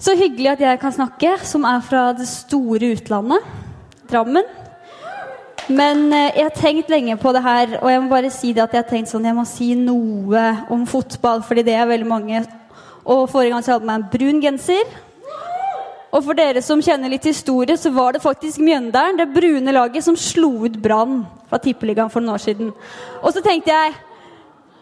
Så hyggelig at jeg kan snakke, som er fra det store utlandet. Drammen. Men eh, jeg har tenkt lenge på det her, og jeg må bare si det at jeg har tenkt sånn, jeg må si noe om fotball, fordi det er veldig mange. Og Forrige gang så hadde jeg meg en brun genser. Og for dere som kjenner litt historie, så var det faktisk Mjøndalen, det brune laget, som slo ut Brann fra Tippeligaen for noen år siden. Og så tenkte jeg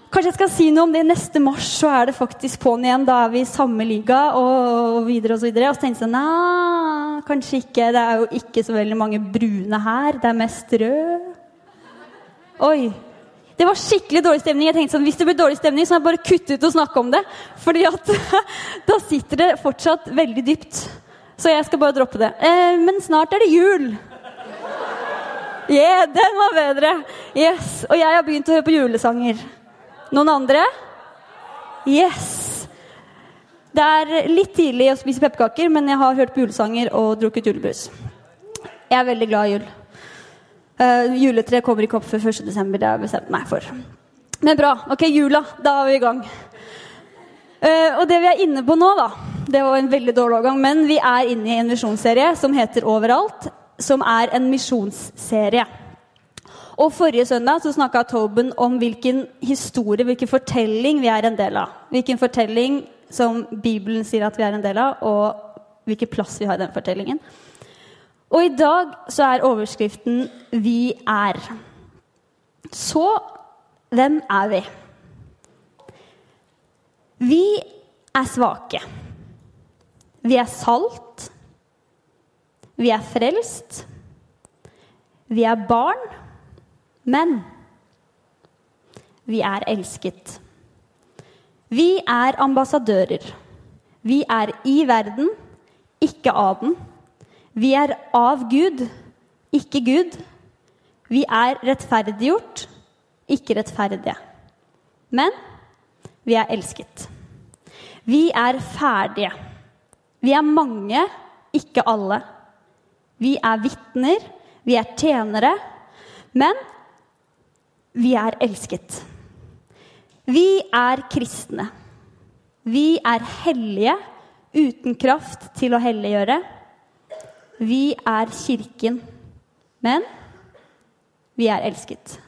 Kanskje jeg skal si noe om det neste mars, så er det faktisk på'n igjen. Da er vi i samme liga og videre og så videre. Og så tenkte jeg nei, kanskje ikke. Det er jo ikke så veldig mange brune her. Det er mest rød. Oi. Det var skikkelig dårlig stemning. Jeg tenkte sånn, Hvis det blir dårlig stemning, så må jeg bare kutte ut og snakke om det. Fordi at da sitter det fortsatt veldig dypt. Så jeg skal bare droppe det. Eh, men snart er det jul. Yeah, den var bedre. Yes. Og jeg har begynt å høre på julesanger. Noen andre? Yes! Det er litt tidlig å spise pepperkaker, men jeg har hørt på julesanger og drukket julebrus. Jeg er veldig glad i jul. Uh, juletreet kommer ikke opp før 1. desember. Det har jeg bestemt meg for. Men bra. Ok, jula. Da er vi i gang. Uh, og det vi er inne på nå, da Det var en veldig dårlig overgang, men vi er inne i en misjonsserie som heter Overalt. Som er en misjonsserie. Og Forrige søndag så snakka Toben om hvilken historie, hvilken fortelling vi er en del av. Hvilken fortelling som Bibelen sier at vi er en del av, og hvilken plass vi har i den fortellingen. Og i dag så er overskriften 'Vi er'. Så hvem er vi? Vi er svake. Vi er salt. Vi er frelst. Vi er barn. Men vi er elsket. Vi er ambassadører. Vi er i verden, ikke av den. Vi er av Gud, ikke Gud. Vi er rettferdiggjort, ikke rettferdige. Men vi er elsket. Vi er ferdige. Vi er mange, ikke alle. Vi er vitner, vi er tjenere. Men vi er elsket. Vi er kristne. Vi er hellige uten kraft til å helliggjøre. Vi er Kirken. Men vi er elsket.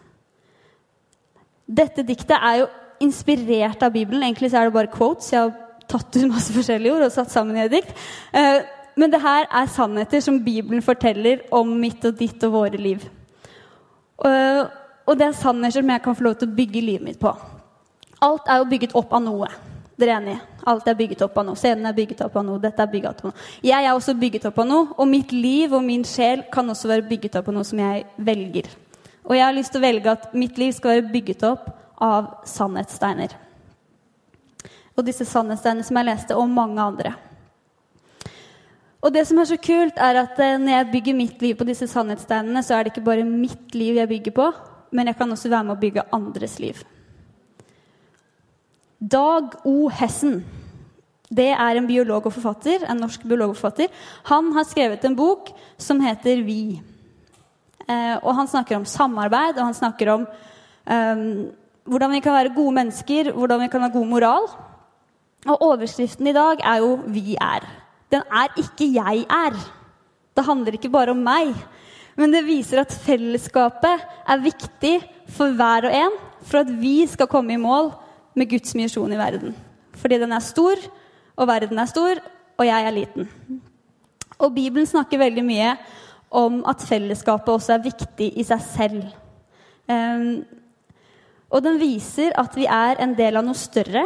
Dette diktet er jo inspirert av Bibelen. Egentlig er det bare quotes. Jeg har tatt ut masse forskjellige ord og satt sammen i et dikt. Eh, men det her er sannheter som Bibelen forteller om mitt og ditt og våre liv. Og det er sannheter som jeg kan få lov til å bygge livet mitt på. Alt er jo bygget opp av noe. Dere er enige? Alt er bygget opp av noe. Scenen er bygget opp av noe. Dette er bygget opp av noe. Jeg er også bygget opp av noe, og mitt liv og min sjel kan også være bygget opp av noe som jeg velger. Og jeg har lyst til å velge at mitt liv skal være bygget opp av sannhetssteiner. Og disse sannhetssteinene som jeg leste, og mange andre. Og det som er så kult, er at eh, når jeg bygger mitt liv på disse sannhetssteinene, så er det ikke bare mitt liv jeg bygger på, men jeg kan også være med å bygge andres liv. Dag O. Hessen det er en biolog og forfatter, en norsk biolog og forfatter. Han har skrevet en bok som heter Vi. Eh, og Han snakker om samarbeid, og han snakker om eh, hvordan vi kan være gode mennesker, hvordan vi kan ha god moral. Og overskriften i dag er jo 'Vi er'. Den er ikke 'jeg er'. Det handler ikke bare om meg. Men det viser at fellesskapet er viktig for hver og en for at vi skal komme i mål med Guds misjon i verden. Fordi den er stor, og verden er stor, og jeg er liten. Og Bibelen snakker veldig mye om at fellesskapet også er viktig i seg selv. Um, og den viser at vi er en del av noe større,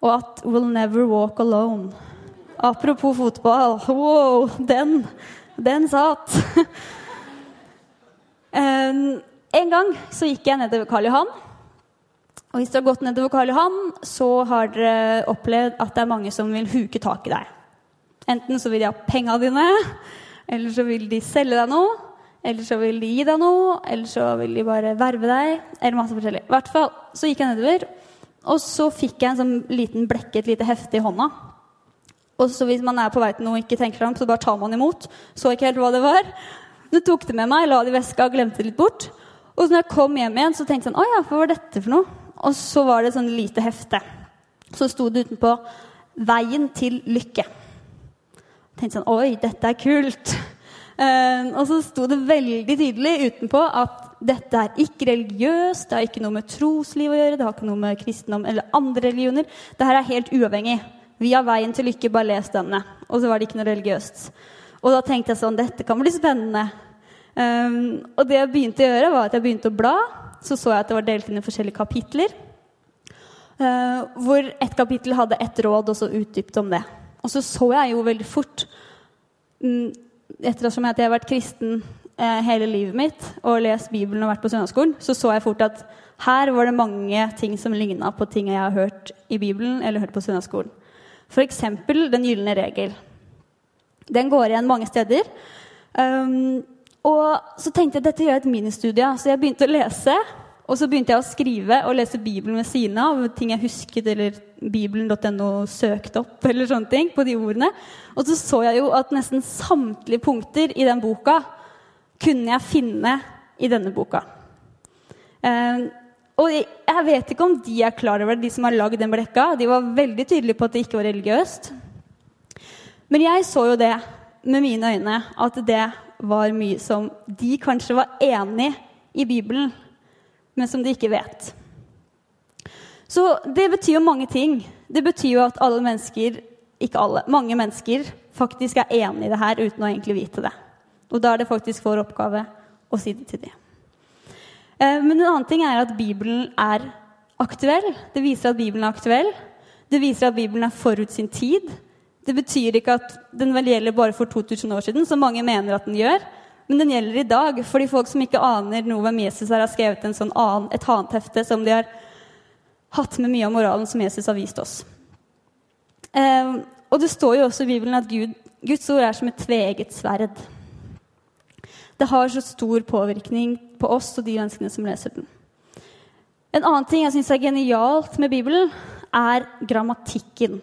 og at 'we'll never walk alone'. Apropos fotball. Wow, den, den satt! en gang så gikk jeg nedover Karl Johan. Og hvis dere har gått nedover Karl Johan, så har dere opplevd at det er mange som vil huke tak i deg. Enten så vil de ha penga dine, eller så vil de selge deg noe. Eller så vil de gi deg noe, eller så vil de bare verve deg. Eller masse forskjellig. I hvert fall så gikk jeg nedover, og så fikk jeg en sånn liten blekke, et lite hefte i hånda. Og så hvis man er på vei til noe og ikke tenker seg om, så bare tar man imot. Så ikke helt hva det var. Men tok det med meg, la det i veska glemte det litt bort. Og så når jeg kom hjem igjen, så tenkte jeg sånn Å ja, hva var dette for noe? Og så var det sånn lite hefte. Så sto det utenpå 'Veien til lykke'. Jeg tenkte sånn Oi, dette er kult. Uh, og så sto det veldig tydelig utenpå at dette er ikke religiøst, det har ikke noe med trosliv å gjøre, det har ikke noe med kristendom eller andre religioner. Det her er helt uavhengig. Vi har veien til lykke, bare les denne. Og så var det ikke noe religiøst. Og da tenkte jeg sånn Dette kan bli spennende. Um, og det jeg begynte å gjøre, var at jeg begynte å bla. Så så jeg at det var delt inn i forskjellige kapitler. Uh, hvor ett kapittel hadde ett råd, og så utdypte om det. Og så så jeg jo veldig fort um, ettersom jeg har vært kristen eh, hele livet mitt og lest Bibelen og vært på søndagsskolen, så så jeg fort at her var det mange ting som ligna på ting jeg har hørt i Bibelen eller hørt på søndagsskolen. F.eks. den gylne regel. Den går igjen mange steder. Um, og så tenkte jeg dette gjør jeg et ministudie, så jeg begynte å lese. Og så begynte jeg å skrive og lese Bibelen ved siden av. ting jeg husket, eller bibelen.no søkte opp, eller sånne ting, på de ordene. Og så så jeg jo at nesten samtlige punkter i den boka kunne jeg finne i denne boka. Um, og jeg vet ikke om de er klar over det, de som har lagd den blekka. De var veldig tydelige på at det ikke var religiøst. Men jeg så jo det med mine øyne, at det var mye som de kanskje var enig i Bibelen men som de ikke vet. Så det betyr jo mange ting. Det betyr jo at alle mennesker, ikke alle, mange mennesker faktisk er enig i det her uten å egentlig vite det. Og da er det faktisk vår oppgave å si det til dem. Eh, men en annen ting er at Bibelen er aktuell. Det viser at Bibelen er aktuell. Det viser at Bibelen er forut sin tid. Det betyr ikke at den vel gjelder bare for 2000 år siden, som mange mener at den gjør. Men den gjelder i dag, fordi folk som ikke aner noe hvem Jesus har skrevet sånn annen, et annet hefte som de har hatt med mye av moralen som Jesus har vist oss. Eh, og det står jo også i Bibelen at Gud, Guds ord er som et tveegget sverd. Det har så stor påvirkning på oss og de menneskene som leser den. En annen ting jeg syns er genialt med Bibelen, er grammatikken.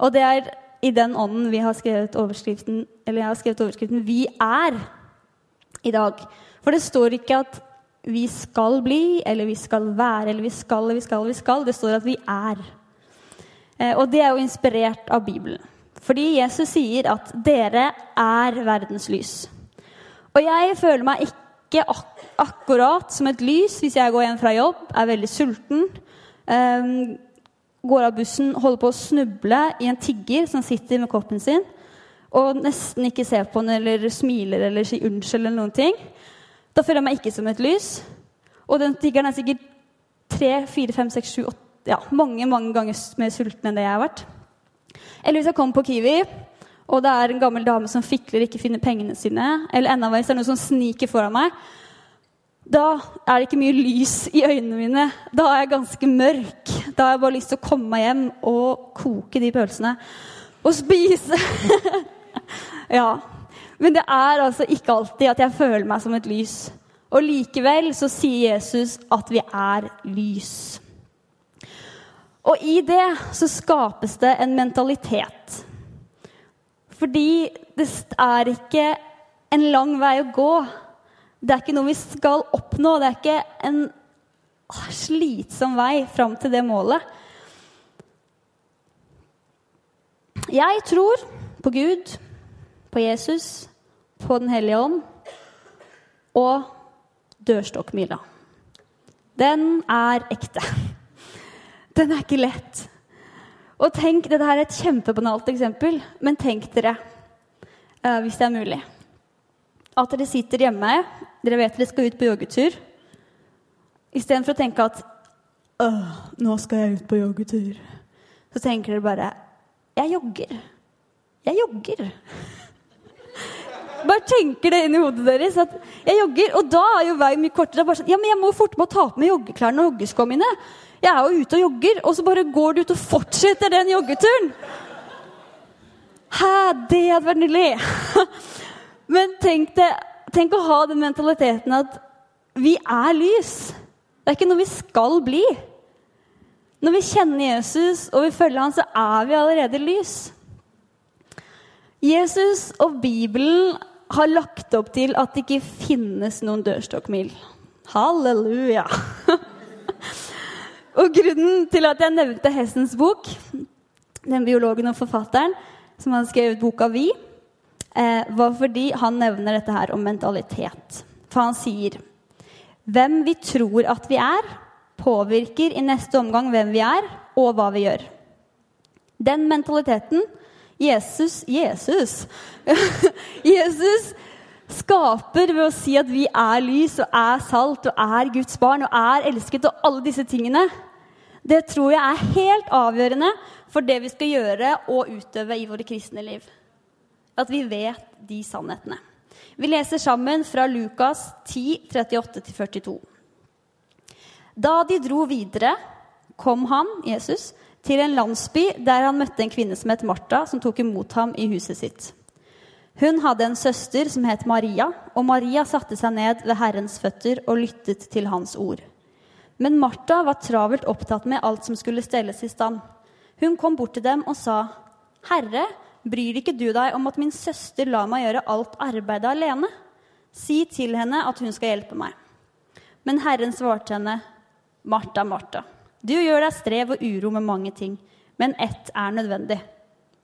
Og det er i den ånden vi har skrevet overskriften, eller jeg har skrevet overskriften 'Vi er' i dag. For det står ikke at vi skal bli, eller vi skal være, eller vi skal, eller vi skal, eller vi skal. Det står at vi er. Eh, og det er jo inspirert av Bibelen. Fordi Jesus sier at 'dere er verdens lys'. Og jeg føler meg ikke ak akkurat som et lys hvis jeg går hjem fra jobb, er veldig sulten, um, går av bussen, holder på å snuble i en tigger som sitter med koppen sin og nesten ikke ser på den eller smiler eller sier unnskyld eller noen ting, da føler jeg meg ikke som et lys. Og den tiggeren er sikkert tre, fire, fem, seks, sju, åtte ja, mange mange ganger mer sulten enn det jeg har vært. Eller hvis jeg kommer på Kiwi, og det er en gammel dame som fikler ikke finner pengene sine, eller enda verre, det er noen som sniker foran meg, da er det ikke mye lys i øynene mine. Da er jeg ganske mørk. Da har jeg bare lyst til å komme meg hjem og koke de pølsene. Og spise Ja. Men det er altså ikke alltid at jeg føler meg som et lys. Og likevel så sier Jesus at vi er lys. Og i det så skapes det en mentalitet. Fordi det er ikke en lang vei å gå. Det er ikke noe vi skal oppnå. Det er ikke en slitsom vei fram til det målet. Jeg tror på Gud på Jesus, på Den hellige ånd og dørstokkmila. Den er ekte. Den er ikke lett. Og tenk, Dette er et kjempebanalt eksempel, men tenk dere, uh, hvis det er mulig, at dere sitter hjemme, dere vet dere skal ut på joggetur, istedenfor å tenke at nå skal jeg ut på joggetur, så tenker dere bare Jeg jogger. Jeg jogger. Bare tenker det inn i hodet deres. at jeg jogger, Og da er jo veien mye kortere. Bare sånn, ja, men jeg må forte meg å ta på meg joggeklærne og joggeskoene mine. Jeg er jo ute og jogger, og så bare går du ut og fortsetter den joggeturen. Hæ, det hadde vært nydelig! Men tenk, det, tenk å ha den mentaliteten at vi er lys. Det er ikke noe vi skal bli. Når vi kjenner Jesus og vi følger han, så er vi allerede lys. Jesus og Bibelen har lagt opp til at det ikke finnes noen dørstokkmil. Halleluja! og grunnen til at jeg nevnte Hessens bok, den biologen og forfatteren som har skrevet boka Vi, eh, var fordi han nevner dette her om mentalitet. For han sier hvem vi tror at vi er, påvirker i neste omgang hvem vi er, og hva vi gjør. Den mentaliteten Jesus Jesus Jesus skaper ved å si at vi er lys og er salt og er Guds barn og er elsket og alle disse tingene, det tror jeg er helt avgjørende for det vi skal gjøre og utøve i våre kristne liv. At vi vet de sannhetene. Vi leser sammen fra Lukas 10, 38-42. Da de dro videre, kom han, Jesus, til en landsby der han møtte en kvinne som het Martha, som tok imot ham i huset sitt. Hun hadde en søster som het Maria, og Maria satte seg ned ved Herrens føtter og lyttet til hans ord. Men Martha var travelt opptatt med alt som skulle stelles i stand. Hun kom bort til dem og sa, 'Herre, bryr ikke du deg om at min søster lar meg gjøre alt arbeidet alene?' 'Si til henne at hun skal hjelpe meg.' Men Herren svarte henne, 'Martha, Martha, du gjør deg strev og uro med mange ting, men ett er nødvendig.'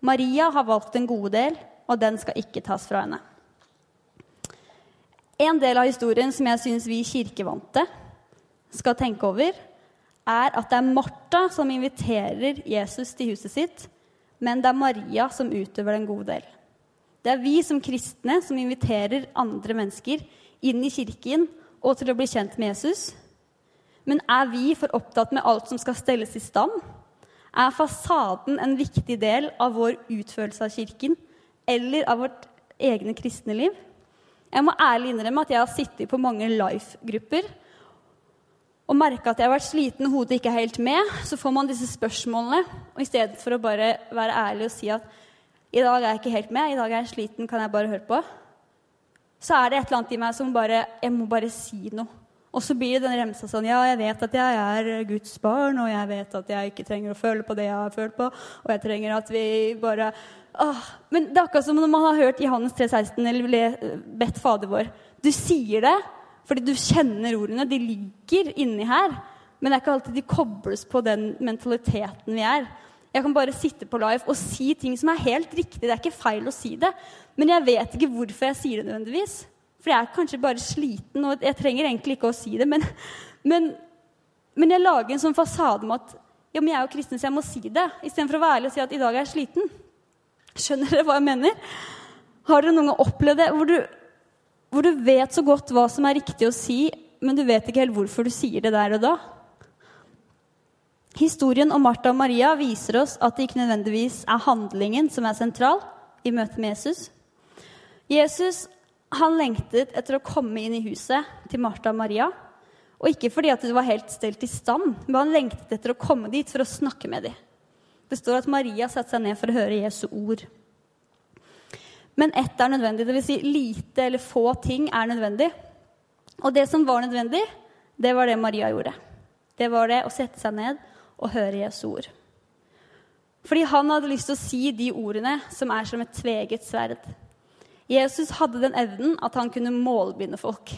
Maria har valgt en god del, og den skal ikke tas fra henne. En del av historien som jeg syns vi kirkevante skal tenke over, er at det er Martha som inviterer Jesus til huset sitt, men det er Maria som utøver den gode del. Det er vi som kristne som inviterer andre mennesker inn i kirken og til å bli kjent med Jesus. Men er vi for opptatt med alt som skal stelles i stand? Er fasaden en viktig del av vår utførelse av kirken eller av vårt egne kristne liv? Jeg må ærlig innrømme at jeg har sittet på mange life-grupper og merka at jeg har vært sliten, hodet ikke helt med, så får man disse spørsmålene. Og i stedet for å bare være ærlig og si at i dag er jeg ikke helt med, i dag er jeg sliten, kan jeg bare høre på? Så er det et eller annet i meg som bare Jeg må bare si noe. Og så blir det den remsa sånn Ja, jeg vet at jeg er Guds barn, og jeg vet at jeg ikke trenger å føle på det jeg har følt på, og jeg trenger at vi bare åh. Men det er akkurat som når man har hørt Johannes 3,16 eller bedt Fader vår. Du sier det, fordi du kjenner ordene. De ligger inni her. Men det er ikke alltid de kobles på den mentaliteten vi er. Jeg kan bare sitte på live og si ting som er helt riktig. Det er ikke feil å si det. Men jeg vet ikke hvorfor jeg sier det nødvendigvis. For jeg er kanskje bare sliten, og jeg trenger egentlig ikke å si det. Men, men, men jeg lager en sånn fasade med at ja, men jeg er jo kristen, så jeg må si det. Istedenfor å være ærlig og si at i dag er jeg sliten. Skjønner dere hva jeg mener? Har dere noen gang opplevd det hvor du hvor du vet så godt hva som er riktig å si, men du vet ikke helt hvorfor du sier det der og da. Historien om Martha og Maria viser oss at det ikke nødvendigvis er handlingen som er sentral i møte med Jesus. Jesus han lengtet etter å komme inn i huset til Martha og Maria. Og ikke fordi at det var helt stelt i stand, men han lengtet etter å komme dit for å snakke med dem. Det står at Maria satte seg ned for å høre Jesu ord. Men ett er nødvendig. Dvs. Si lite eller få ting er nødvendig. Og det som var nødvendig, det var det Maria gjorde. Det var det å sette seg ned og høre Jesu ord. Fordi han hadde lyst til å si de ordene som er som et tveget sverd. Jesus hadde den evnen at han kunne målbinde folk.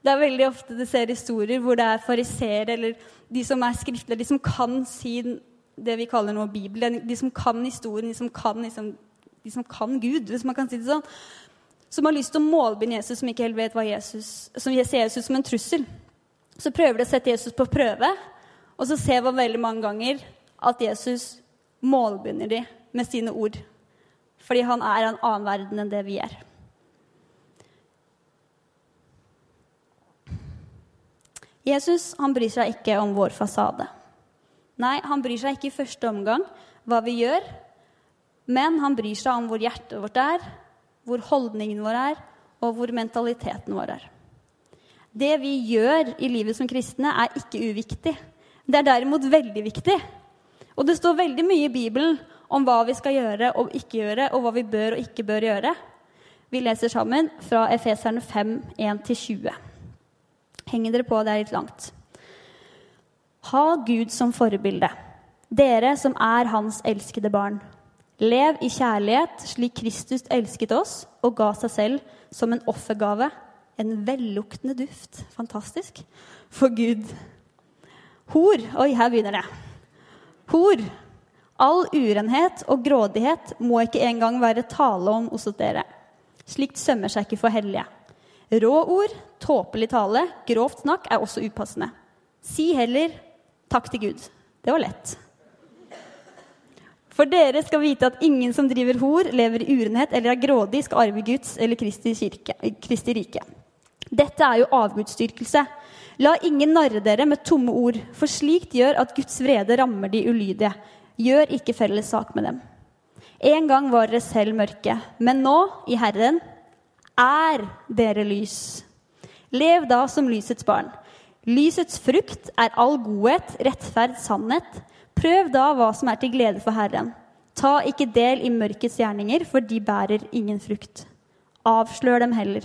Det er veldig ofte du ser historier hvor det er fariseere eller de som er skriftlige, de som kan si det vi kaller nå Bibelen, de som kan historien, de som kan liksom, de som kan Gud, hvis man kan si det sånn, som har lyst til å målbinde Jesus, som ikke helt vet hva Jesus, som ser Jesus som en trussel. Så prøver de å sette Jesus på prøve, og så ser man veldig mange ganger at Jesus målbinder de med sine ord. Fordi han er en annen verden enn det vi er. Jesus han bryr seg ikke om vår fasade. Nei, han bryr seg ikke i første omgang hva vi gjør, men han bryr seg om hvor hjertet vårt er, hvor holdningen vår er, og hvor mentaliteten vår er. Det vi gjør i livet som kristne, er ikke uviktig. Det er derimot veldig viktig. Og det står veldig mye i Bibelen om hva vi skal gjøre og ikke gjøre, og hva vi bør og ikke bør gjøre. Vi leser sammen fra Efeserne 5, 1-20. Henger dere på? Det er litt langt. Ha Gud som forbilde, dere som er Hans elskede barn. Lev i kjærlighet slik Kristus elsket oss og ga seg selv som en offergave, en velluktende duft Fantastisk. For Gud. Hor Oi, her begynner det. Hor. All urenhet og grådighet må ikke engang være tale om hos dere. Slikt sømmer seg ikke for hellige. Rå ord, tåpelig tale, grovt snakk er også upassende. Si heller takk til Gud. Det var lett. For dere skal vite at ingen som driver hor, lever i urenhet eller er grådig, skal arve Guds eller Kristi, kirke, Kristi rike. Dette er jo avgudsdyrkelse. La ingen narre dere med tomme ord, for slikt gjør at Guds vrede rammer de ulydige. Gjør ikke felles sak med dem. En gang var dere selv mørke, men nå, i Herren, er dere lys. Lev da som lysets barn. Lysets frukt er all godhet, rettferd, sannhet Prøv da hva som er til glede for Herren. Ta ikke del i mørkets gjerninger, for de bærer ingen frukt. Avslør dem heller.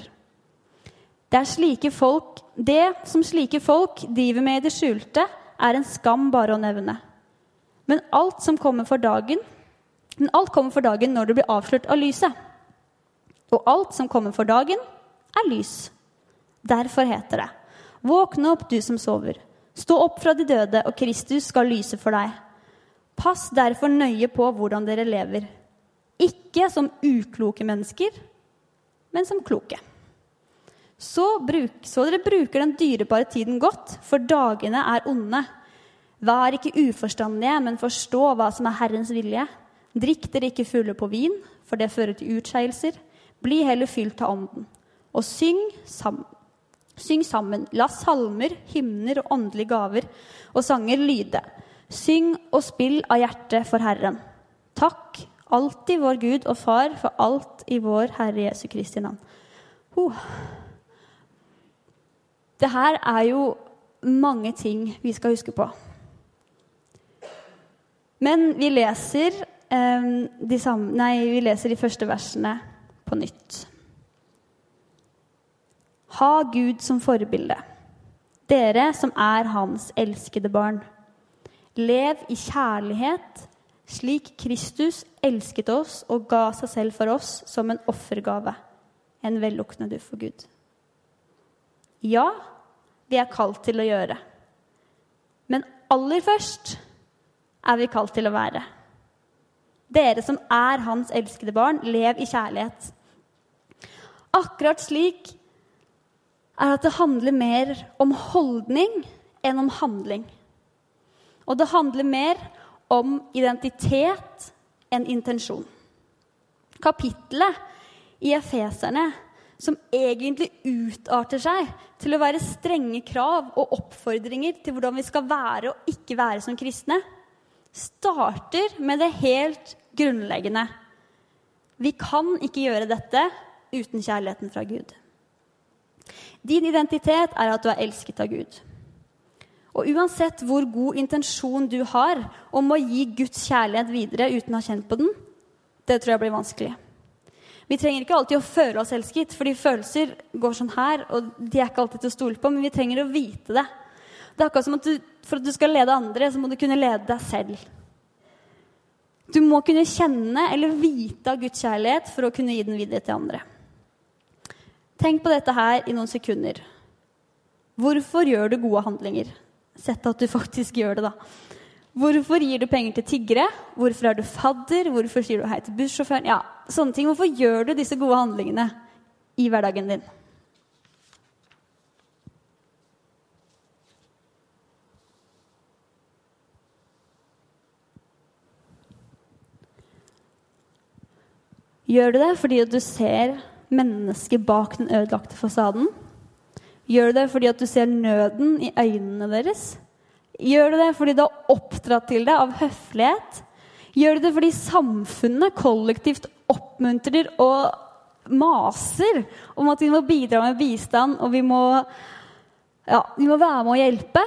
Det, slike folk, det som slike folk driver med i det skjulte, er en skam bare å nevne. Men alt som kommer for dagen, men alt kommer for dagen når det blir avslørt av lyset. Og alt som kommer for dagen, er lys. Derfor heter det, våkne opp, du som sover. Stå opp fra de døde, og Kristus skal lyse for deg. Pass derfor nøye på hvordan dere lever. Ikke som ukloke mennesker, men som kloke. Så, bruk, så dere bruker den dyrebare tiden godt, for dagene er onde. Vær ikke uforstandige, men forstå hva som er Herrens vilje. Drikk dere ikke fulle på vin, for det fører til utskeielser. Bli heller fylt av Ånden. Og syng sammen. Syng sammen. La salmer, hymner og åndelige gaver og sanger lyde. Syng og spill av hjertet for Herren. Takk alltid vår Gud og Far for alt i vår Herre Jesu Kristi navn. Oh. Det her er jo mange ting vi skal huske på. Men vi leser, eh, de, samme, nei, vi leser de første versene på nytt. Ha Gud som forbilde, dere som er Hans elskede barn. Lev i kjærlighet, slik Kristus elsket oss og ga seg selv for oss som en offergave, en velluktende for Gud. Ja, vi er kalt til å gjøre. Men aller først er vi kalt til å være. Dere som er hans elskede barn, lev i kjærlighet. Akkurat slik er at det handler mer om holdning enn om handling. Og det handler mer om identitet enn intensjon. Kapittelet i Efeserne, som egentlig utarter seg til å være strenge krav og oppfordringer til hvordan vi skal være og ikke være som kristne, starter med det helt grunnleggende. Vi kan ikke gjøre dette uten kjærligheten fra Gud. Din identitet er at du er elsket av Gud. Og uansett hvor god intensjon du har om å gi Guds kjærlighet videre uten å ha kjent på den, det tror jeg blir vanskelig. Vi trenger ikke alltid å føle oss elsket, fordi følelser går sånn her, og de er ikke alltid til å stole på, men vi trenger å vite det. Det er akkurat som at du, For at du skal lede andre, så må du kunne lede deg selv. Du må kunne kjenne eller vite av Guds kjærlighet for å kunne gi den videre til andre. Tenk på dette her i noen sekunder. Hvorfor gjør du gode handlinger? Sett at du faktisk gjør det, da. Hvorfor gir du penger til tiggere? Hvorfor er du fadder? Hvorfor sier du hei til bussjåføren? Ja, sånne ting. Hvorfor gjør du disse gode handlingene i hverdagen din? Gjør du det fordi du ser mennesket bak den ødelagte fasaden? Gjør du det fordi at du ser nøden i øynene deres? Gjør du det fordi du har oppdratt til det av høflighet? Gjør du det fordi samfunnet kollektivt oppmuntrer og maser om at vi må bidra med bistand, og vi må, ja, vi må være med å hjelpe?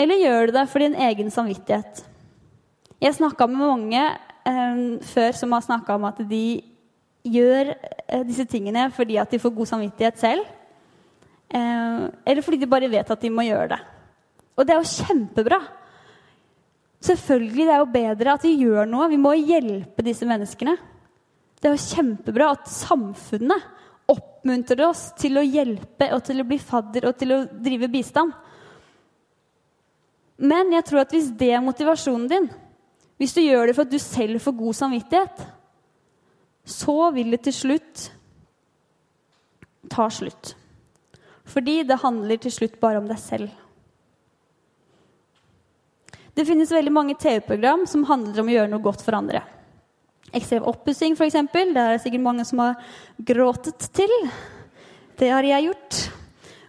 Eller gjør du det for din egen samvittighet? Jeg snakka med mange eh, før som har snakka om at de gjør eh, disse tingene fordi at de får god samvittighet selv. Eh, eller fordi de bare vet at de må gjøre det. Og det er jo kjempebra. Selvfølgelig det er jo bedre at vi gjør noe. Vi må hjelpe disse menneskene. Det er jo kjempebra at samfunnet oppmuntrer oss til å hjelpe og til å bli fadder og til å drive bistand. Men jeg tror at hvis det er motivasjonen din, hvis du gjør det for at du selv får god samvittighet, så vil det til slutt ta slutt. Fordi det handler til slutt bare om deg selv. Det finnes veldig mange TV-program som handler om å gjøre noe godt for andre. Ekstrem oppussing, f.eks. Det er sikkert mange som har gråtet til. Det har jeg gjort.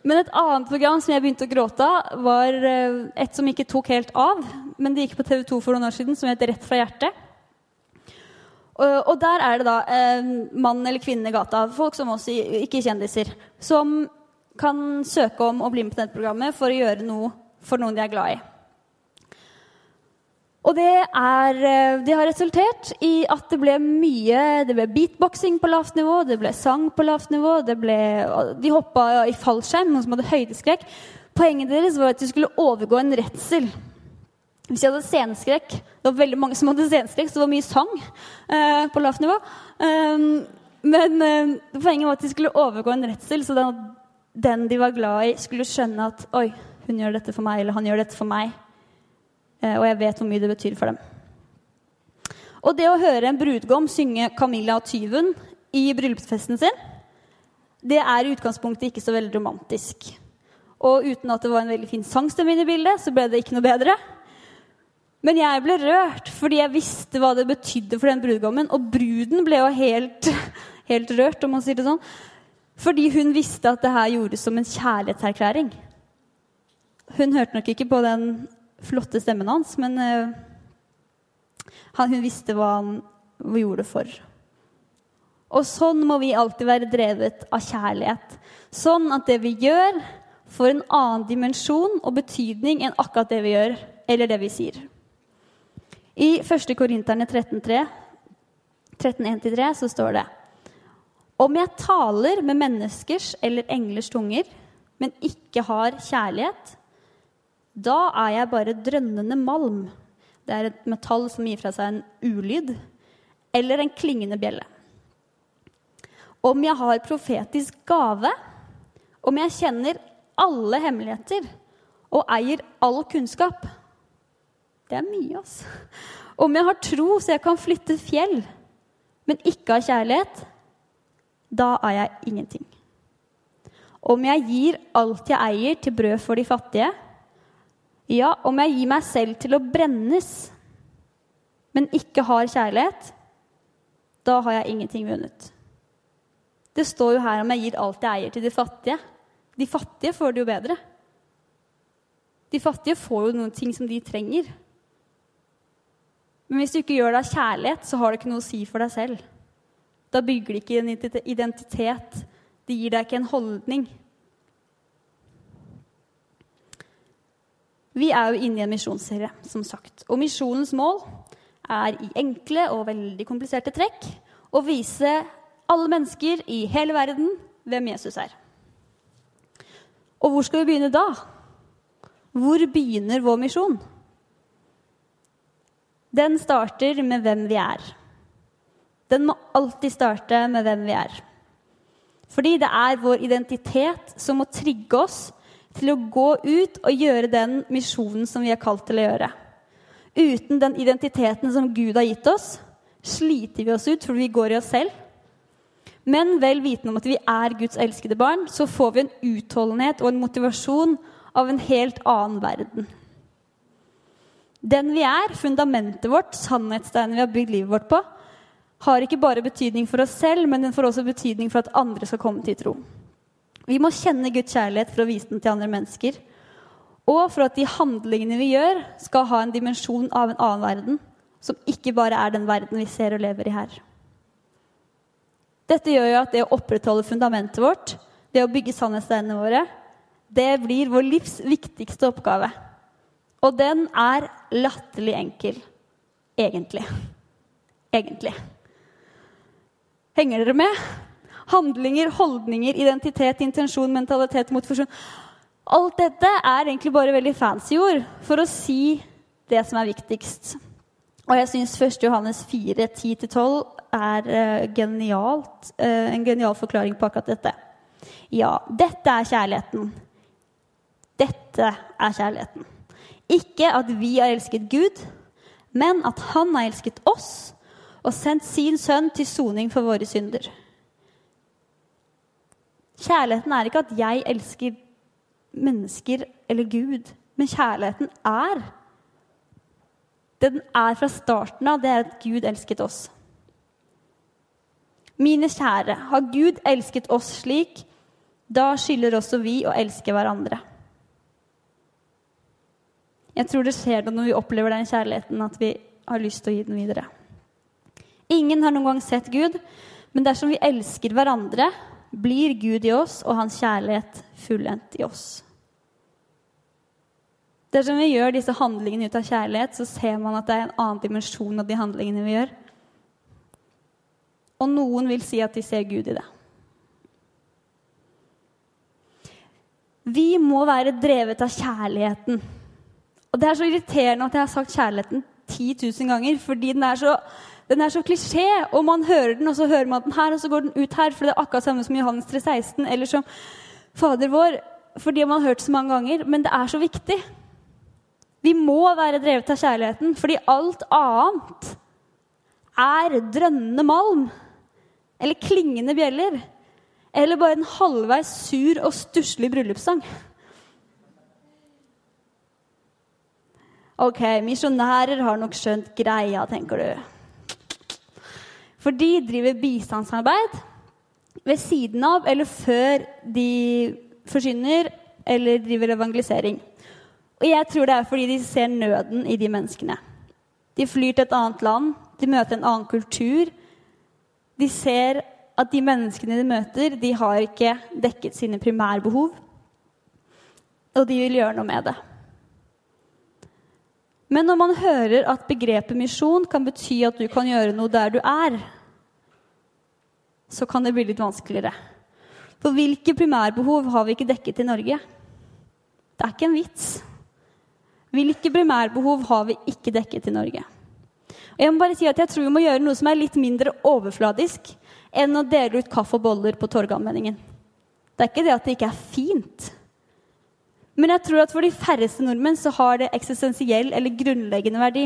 Men et annet program som jeg begynte å gråte av, var eh, et som ikke tok helt av. Men det gikk på TV 2 for noen år siden, som het Rett fra hjertet. Og, der er det da eh, mann eller kvinne i gata, folk som også ikke kjendiser, som kan søke om å bli med på dette programmet for å gjøre noe for noen de er glad i. Og det, er, eh, det, har resultert i at det ble mye Det ble beatboxing på lavt nivå, det ble sang på lavt nivå, ble, de hoppa i fallskjerm, noen som hadde høydeskrekk. Poenget deres var at de skulle overgå en redsel. Hvis de hadde sceneskrekk Det var veldig mange som hadde sceneskrekk, så det var mye sang eh, på lavt nivå. Um, men eh, poenget var at de skulle overgå en redsel, så den, den de var glad i, skulle skjønne at Oi, hun gjør dette for meg, eller han gjør dette for meg. Eh, og jeg vet hvor mye det betyr for dem. Og det å høre en brudgom synge 'Camilla og tyven' i bryllupsfesten sin, det er i utgangspunktet ikke så veldig romantisk. Og uten at det var en veldig fin sangstemme inne i bildet, så ble det ikke noe bedre. Men jeg ble rørt fordi jeg visste hva det betydde for den brudgommen. Og bruden ble jo helt, helt rørt, om man sier det sånn. Fordi hun visste at det her gjordes som en kjærlighetserklæring. Hun hørte nok ikke på den flotte stemmen hans, men han, hun visste hva han gjorde det for. Og sånn må vi alltid være drevet av kjærlighet. Sånn at det vi gjør, får en annen dimensjon og betydning enn akkurat det vi gjør, eller det vi sier. I 1. Korinterne 13.1-3 13, så står det Om jeg taler med menneskers eller englers tunger, men ikke har kjærlighet, da er jeg bare drønnende malm. Det er et metall som gir fra seg en ulyd. Eller en klingende bjelle. Om jeg har profetisk gave, om jeg kjenner alle hemmeligheter og eier all kunnskap Det er mye, altså. Om jeg har tro så jeg kan flytte fjell, men ikke har kjærlighet, da er jeg ingenting. Om jeg gir alt jeg eier, til brød for de fattige, ja, om jeg gir meg selv til å brennes, men ikke har kjærlighet, da har jeg ingenting vunnet. Det står jo her om jeg gir alt jeg eier, til de fattige. De fattige får det jo bedre. De fattige får jo noen ting som de trenger. Men hvis du ikke gjør det av kjærlighet, så har det ikke noe å si for deg selv. Da bygger det ikke en identitet. Det gir deg ikke en holdning. Vi er jo inne i en misjonsserie, som sagt. Og misjonens mål er i enkle og veldig kompliserte trekk å vise alle mennesker i hele verden hvem Jesus er. Og hvor skal vi begynne da? Hvor begynner vår misjon? Den starter med hvem vi er. Den må alltid starte med hvem vi er. Fordi det er vår identitet som må trigge oss til å gå ut og gjøre den misjonen som vi er kalt til å gjøre. Uten den identiteten som Gud har gitt oss, sliter vi oss ut fordi vi går i oss selv. Men vel vitende om at vi er Guds elskede barn, så får vi en utholdenhet og en motivasjon av en helt annen verden. Den vi er, fundamentet vårt, sannhetssteinen vi har bygd livet vårt på, har ikke bare betydning for oss selv, men den får også betydning for at andre skal komme til tro. Vi må kjenne Guds kjærlighet for å vise den til andre mennesker. Og for at de handlingene vi gjør, skal ha en dimensjon av en annen verden. Som ikke bare er den verden vi ser og lever i her. Dette gjør jo at det å opprettholde fundamentet vårt, det å bygge sannhetssteinene våre, det blir vår livs viktigste oppgave. Og den er latterlig enkel, egentlig. egentlig? Henger dere med? Handlinger, holdninger, identitet, intensjon, mentalitet, motivasjon. Alt dette er egentlig bare veldig fancy ord for å si det som er viktigst. Og jeg syns 1. Johannes 4, 10-12 er uh, genialt, uh, en genial forklaring på akkurat dette. Ja, dette er kjærligheten. Dette er kjærligheten. Ikke at vi har elsket Gud, men at Han har elsket oss og sendt sin sønn til soning for våre synder. Kjærligheten er ikke at jeg elsker mennesker eller Gud, men kjærligheten er Det Den er fra starten av. Det er at Gud elsket oss. Mine kjære, har Gud elsket oss slik, da skylder også vi å elske hverandre. Jeg tror det skjer noe når vi opplever den kjærligheten, at vi har lyst til å gi den videre. Ingen har noen gang sett Gud, men dersom vi elsker hverandre, blir Gud i oss og hans kjærlighet fullendt i oss. Dersom vi gjør disse handlingene ut av kjærlighet, så ser man at det er en annen dimensjon av de handlingene vi gjør. Og noen vil si at de ser Gud i det. Vi må være drevet av kjærligheten. Og det er så irriterende at jeg har sagt kjærligheten 10 000 ganger, fordi den er så, den er så klisjé. Og man hører den, og så hører man den her, og så går den ut her. For det er akkurat samme som Johannes 3,16 eller som Fader vår. Fordi man har hørt så mange ganger. Men det er så viktig. Vi må være drevet av kjærligheten, fordi alt annet er drønnende malm. Eller klingende bjeller. Eller bare en halvveis sur og stusslig bryllupssang. Ok, misjonærer har nok skjønt greia, tenker du. For de driver bistandsarbeid ved siden av eller før de forsyner eller driver evangelisering. Og jeg tror det er fordi de ser nøden i de menneskene. De flyr til et annet land, de møter en annen kultur. De ser at de menneskene de møter, de har ikke dekket sine primærbehov. Og de vil gjøre noe med det. Men når man hører at begrepet misjon kan bety at du kan gjøre noe der du er, så kan det bli litt vanskeligere. For hvilke primærbehov har vi ikke dekket i Norge? Det er ikke en vits. Hvilke primærbehov har vi ikke dekket i Norge? Og jeg må bare si at jeg tror vi må gjøre noe som er litt mindre overfladisk enn å dele ut kaffe og boller på Torgallmenningen. Det er ikke det at det ikke er fint. Men jeg tror at for de færreste nordmenn så har det eksistensiell eller grunnleggende verdi.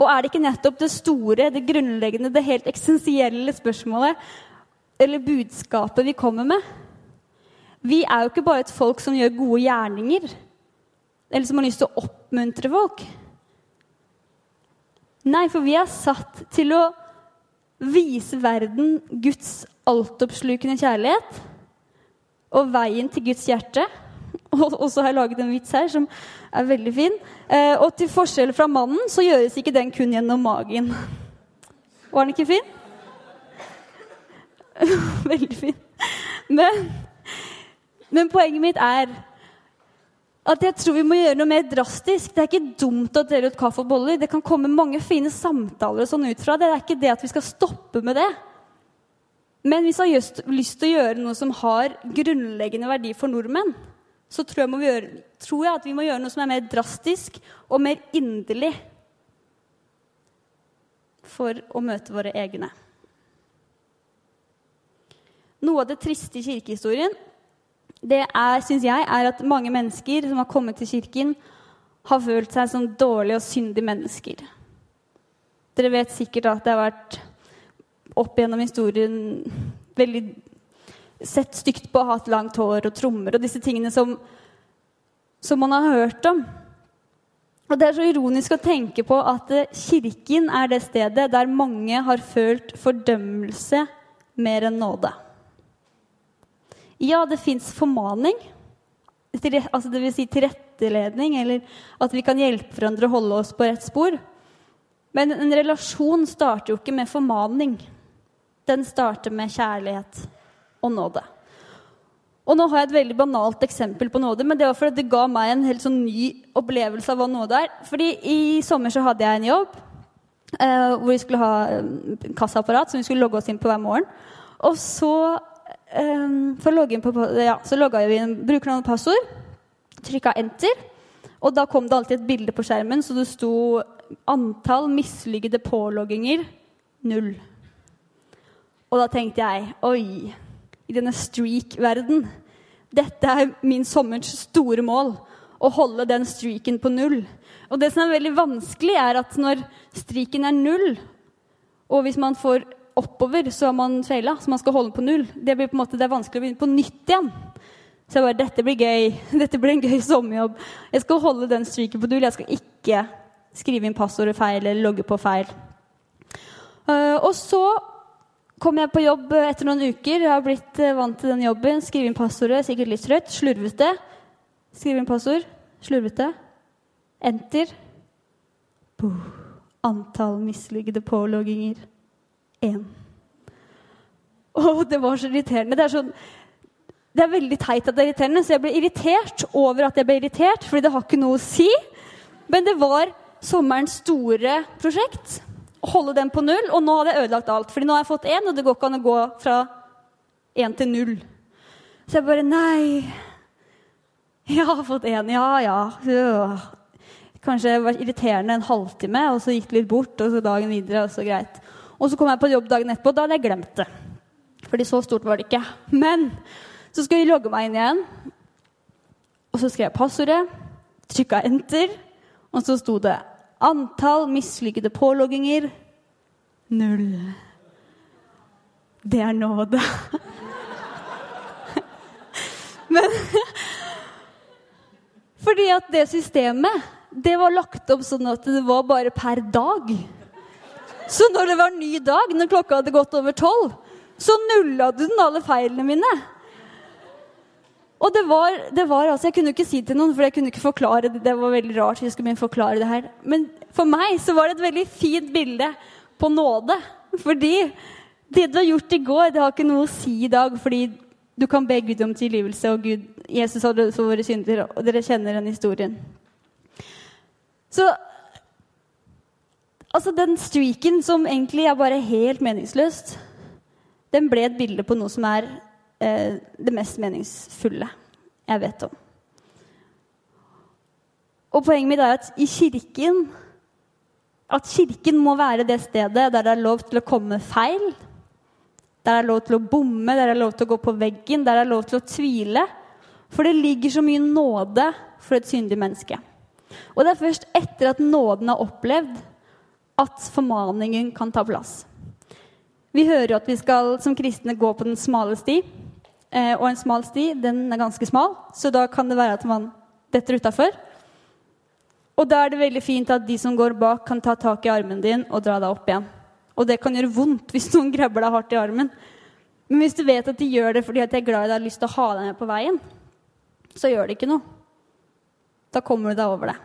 Og er det ikke nettopp det store, det grunnleggende, det helt eksistensielle spørsmålet eller budskapet vi kommer med? Vi er jo ikke bare et folk som gjør gode gjerninger, eller som har lyst til å oppmuntre folk. Nei, for vi er satt til å vise verden Guds altoppslukende kjærlighet og veien til Guds hjerte. Og så har jeg laget en vits her som er veldig fin. Eh, og til forskjell fra mannen så gjøres ikke den kun gjennom magen. Var den ikke fin? veldig fin. Men, men poenget mitt er at jeg tror vi må gjøre noe mer drastisk. Det er ikke dumt å dele ut kaffe og boller. Det kan komme mange fine samtaler og sånn ut fra det. Det er ikke det at vi skal stoppe med det. Men hvis vi har lyst til å gjøre noe som har grunnleggende verdi for nordmenn, så tror jeg, gjøre, tror jeg, at vi må gjøre noe som er mer drastisk og mer inderlig for å møte våre egne. Noe av det triste i kirkehistorien det er, synes jeg, er at mange mennesker som har kommet til kirken, har følt seg som dårlige og syndige mennesker. Dere vet sikkert at det har vært opp gjennom historien veldig sett stygt på hatt langt hår og trommer og disse tingene som, som man har hørt om. Og Det er så ironisk å tenke på at eh, kirken er det stedet der mange har følt fordømmelse mer enn nåde. Ja, det fins formaning, altså vil Si tilretteledning, eller at vi kan hjelpe hverandre å holde oss på rett spor. Men en relasjon starter jo ikke med formaning. Den starter med kjærlighet og nåde. Og nå har jeg et veldig banalt eksempel på nåde, men det var fordi det ga meg en helt sånn ny opplevelse av hva nåde er. Fordi I sommer så hadde jeg en jobb eh, hvor vi skulle ha en kassaapparat som vi skulle logge oss inn på hver morgen. Og så, eh, for å logge inn på, ja, så logga vi inn brukernavn og passord, trykka enter, og da kom det alltid et bilde på skjermen, så det sto antall mislykkede pålogginger null. Og da tenkte jeg oi, i denne streak-verden Dette er min sommers store mål. Å holde den streaken på null. Og det som er veldig vanskelig, er at når streaken er null, og hvis man får oppover, så har man feila. Så man skal holde på null. Det blir på en måte, det er vanskelig å begynne på nytt igjen. Så jeg bare Dette blir gøy. Dette blir en gøy sommerjobb. Jeg skal holde den streaken på null. Jeg skal ikke skrive inn passordet feil eller logge på feil. Uh, og så kom jeg på jobb etter noen uker. Jeg har blitt uh, vant til den jobben. Skrive inn passordet, sikkert litt trøtt. Slurvete. Skrive inn passord. Slurvete. Enter. Boom. Antall mislykkede pålogginger én. Og det var så irriterende. Det er, sånn, det er veldig teit at det er irriterende, så jeg ble irritert over at jeg ble irritert, fordi det har ikke noe å si. Men det var sommerens store prosjekt. Holde den på null. Og nå hadde jeg ødelagt alt. fordi nå har jeg fått én, og det går ikke an å gå fra én til null. Så jeg bare Nei. Jeg har fått én. Ja, ja. Kanskje det var irriterende en halvtime, og så gikk det litt bort, og så dagen videre, og så greit. Og så kom jeg på jobb dagen etterpå, og da hadde jeg glemt det. Fordi så stort var det ikke. Men så skulle jeg logge meg inn igjen, og så skrev jeg passordet, trykka enter, og så sto det antall mislykkede pålogginger null. Det er nåde. Men fordi at det systemet det var lagt opp sånn at det var bare per dag. Så når det var ny dag, når klokka hadde gått over tolv, så nulla du den alle feilene mine. Og det var, det var, altså, Jeg kunne ikke si til noen, for jeg kunne ikke forklare det. Det var veldig rart. jeg skulle forklare det her. Men for meg så var det et veldig fint bilde på nåde. Fordi det du har gjort i går, det har ikke noe å si i dag. Fordi du kan be Gud om tilgivelse, og Gud, Jesus har dødd for våre synder. Og dere kjenner den historien. Så altså den streaken som egentlig er bare helt meningsløst, den ble et bilde på noe som er eh, det mest meningsfulle jeg vet om. Og poenget mitt er at i kirken at kirken må være det stedet der det er lov til å komme feil, der det er lov til å bomme, der det er lov til å gå på veggen, der det er lov til å tvile. For det ligger så mye nåde for et syndig menneske. Og det er først etter at nåden er opplevd, at formaningen kan ta plass. Vi hører jo at vi skal som kristne gå på den smale sti. Eh, og en smal sti den er ganske smal, så da kan det være at man detter utafor. Og da er det veldig fint at de som går bak, kan ta tak i armen din og dra deg opp igjen. Og det kan gjøre vondt hvis noen grabber deg hardt i armen. Men hvis du vet at de gjør det fordi at de er glad i deg og har lyst til å ha deg med på veien, så gjør det ikke noe. Da kommer du deg over det.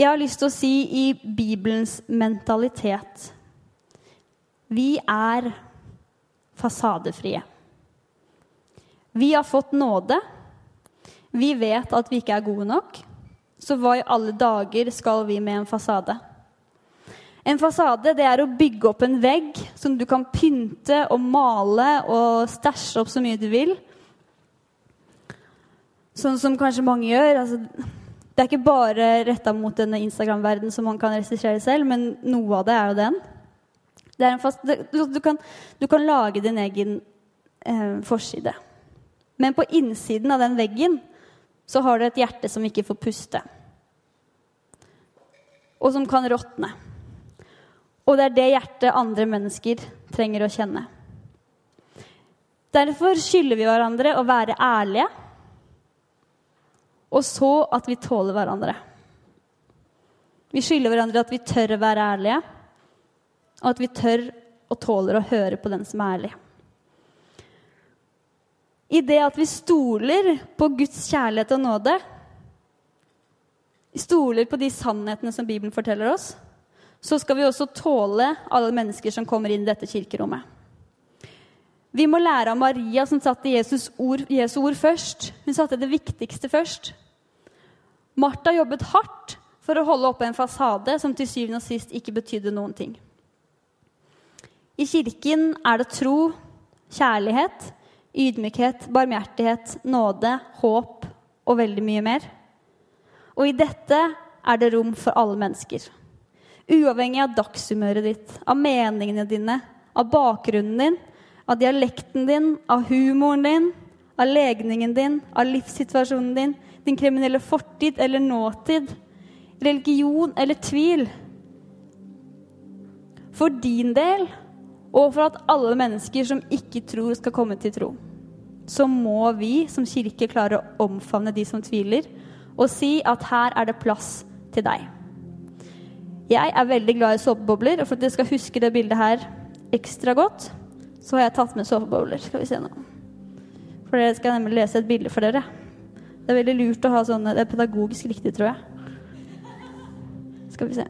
Jeg har lyst til å si i Bibelens mentalitet Vi er fasadefrie. Vi har fått nåde. Vi vet at vi ikke er gode nok. Så hva i alle dager skal vi med en fasade? En fasade det er å bygge opp en vegg som du kan pynte og male og stæsje opp så mye du vil. Sånn som kanskje mange gjør. Altså, det er ikke bare retta mot denne Instagram-verdenen som man kan regissere selv, men noe av det er jo den. Fast, du, du, kan, du, kan, lage din egen eh, forside. Men på innsiden av den veggen så har du et hjerte som ikke får puste. Og som kan råtne. Og det er det hjertet andre mennesker trenger å kjenne. Derfor skylder vi hverandre å være ærlige og så at vi tåler hverandre. Vi skylder hverandre at vi tør å være ærlige, og at vi tør og tåler å høre på den som er ærlig. I det at vi stoler på Guds kjærlighet og nåde, stoler på de sannhetene som Bibelen forteller oss, så skal vi også tåle alle mennesker som kommer inn i dette kirkerommet. Vi må lære av Maria, som satte Jesus ord, Jesu ord først. Hun satte det viktigste først. Martha jobbet hardt for å holde oppe en fasade som til syvende og sist ikke betydde noen ting. I kirken er det tro, kjærlighet, ydmykhet, barmhjertighet, nåde, håp og veldig mye mer. Og i dette er det rom for alle mennesker. Uavhengig av dagshumøret ditt, av meningene dine, av bakgrunnen din, av dialekten din, av humoren din, av legningen din, av livssituasjonen din, din kriminelle fortid eller nåtid, religion eller tvil. For din del, og for at alle mennesker som ikke tror, skal komme til tro, så må vi som kirke klare å omfavne de som tviler, og si at her er det plass til deg. Jeg er veldig glad i såpebobler, og for at dere skal huske det bildet her ekstra godt, så har jeg tatt med såpebobler. Skal vi se nå. For dere skal nemlig lese et bilde for dere. Det er veldig lurt å ha sånne Det er pedagogisk riktig, tror jeg. Skal vi se.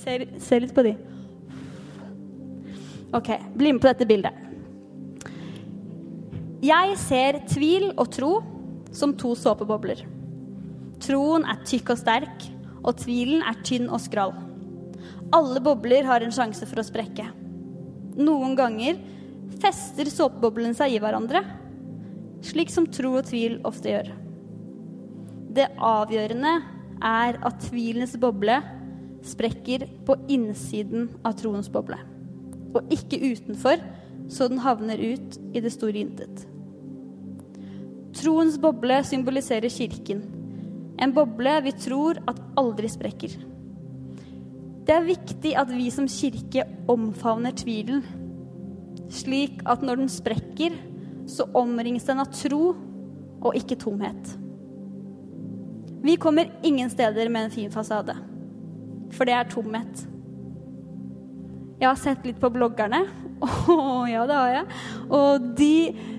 Se, se litt på de. Ok, bli med på dette bildet. Jeg ser tvil og tro som to såpebobler. Troen er tykk og sterk, og tvilen er tynn og skral. Alle bobler har en sjanse for å sprekke. Noen ganger fester såpeboblene seg i hverandre, slik som tro og tvil ofte gjør. Det avgjørende er at tvilens boble sprekker på innsiden av troens boble, og ikke utenfor, så den havner ut i det store intet. Troens boble symboliserer Kirken en boble vi tror at aldri sprekker. Det er viktig at vi som kirke omfavner tvilen, slik at når den sprekker, så omringes den av tro og ikke tomhet. Vi kommer ingen steder med en fin fasade, for det er tomhet. Jeg har sett litt på bloggerne. Å, ja, det har jeg. Og de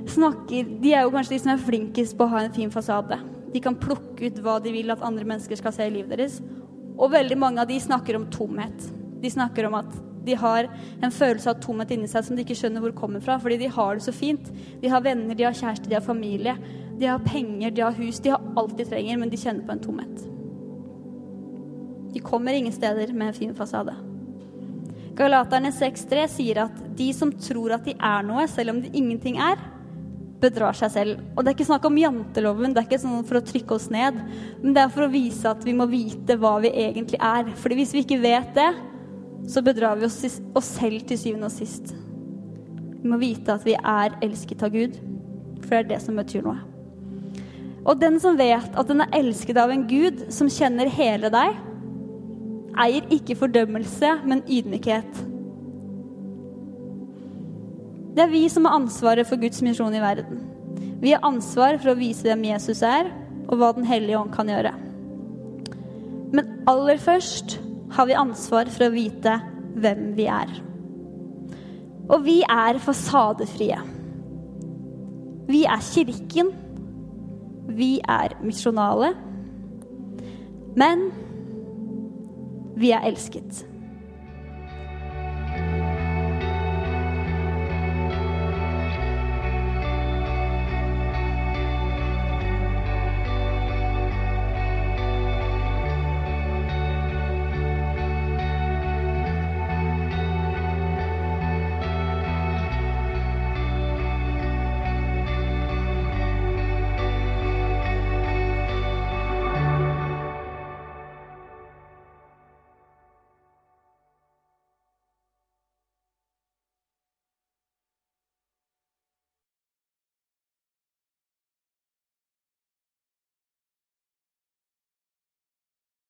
snakker De er jo kanskje de som er flinkest på å ha en fin fasade. De kan plukke ut hva de vil at andre mennesker skal se i livet deres. Og veldig mange av de snakker om tomhet. De snakker om at de har en følelse av tomhet inni seg som de ikke skjønner hvor kommer fra, fordi de har det så fint. De har venner, de har kjæreste, de har familie. De har penger, de har hus, de har alt de trenger, men de kjenner på en tomhet. De kommer ingen steder med en fin fasade. Galaterne 6,3 sier at de som tror at de er noe, selv om de ingenting er, bedrar seg selv. Og det er ikke snakk om janteloven, det er ikke sånn for å trykke oss ned. Men det er for å vise at vi må vite hva vi egentlig er. Fordi hvis vi ikke vet det, så bedrar vi oss, oss selv til syvende og sist. Vi må vite at vi er elsket av Gud, for det er det som betyr noe. Og den som vet at den er elsket av en Gud som kjenner hele deg, eier ikke fordømmelse, men ydmykhet. Det er vi som har ansvaret for Guds misjon i verden. Vi har ansvar for å vise hvem Jesus er, og hva Den hellige ånd kan gjøre. Men aller først har vi ansvar for å vite hvem vi er. Og vi er fasadefrie. Vi er kirken. Vi er misjonale. Men vi er elsket.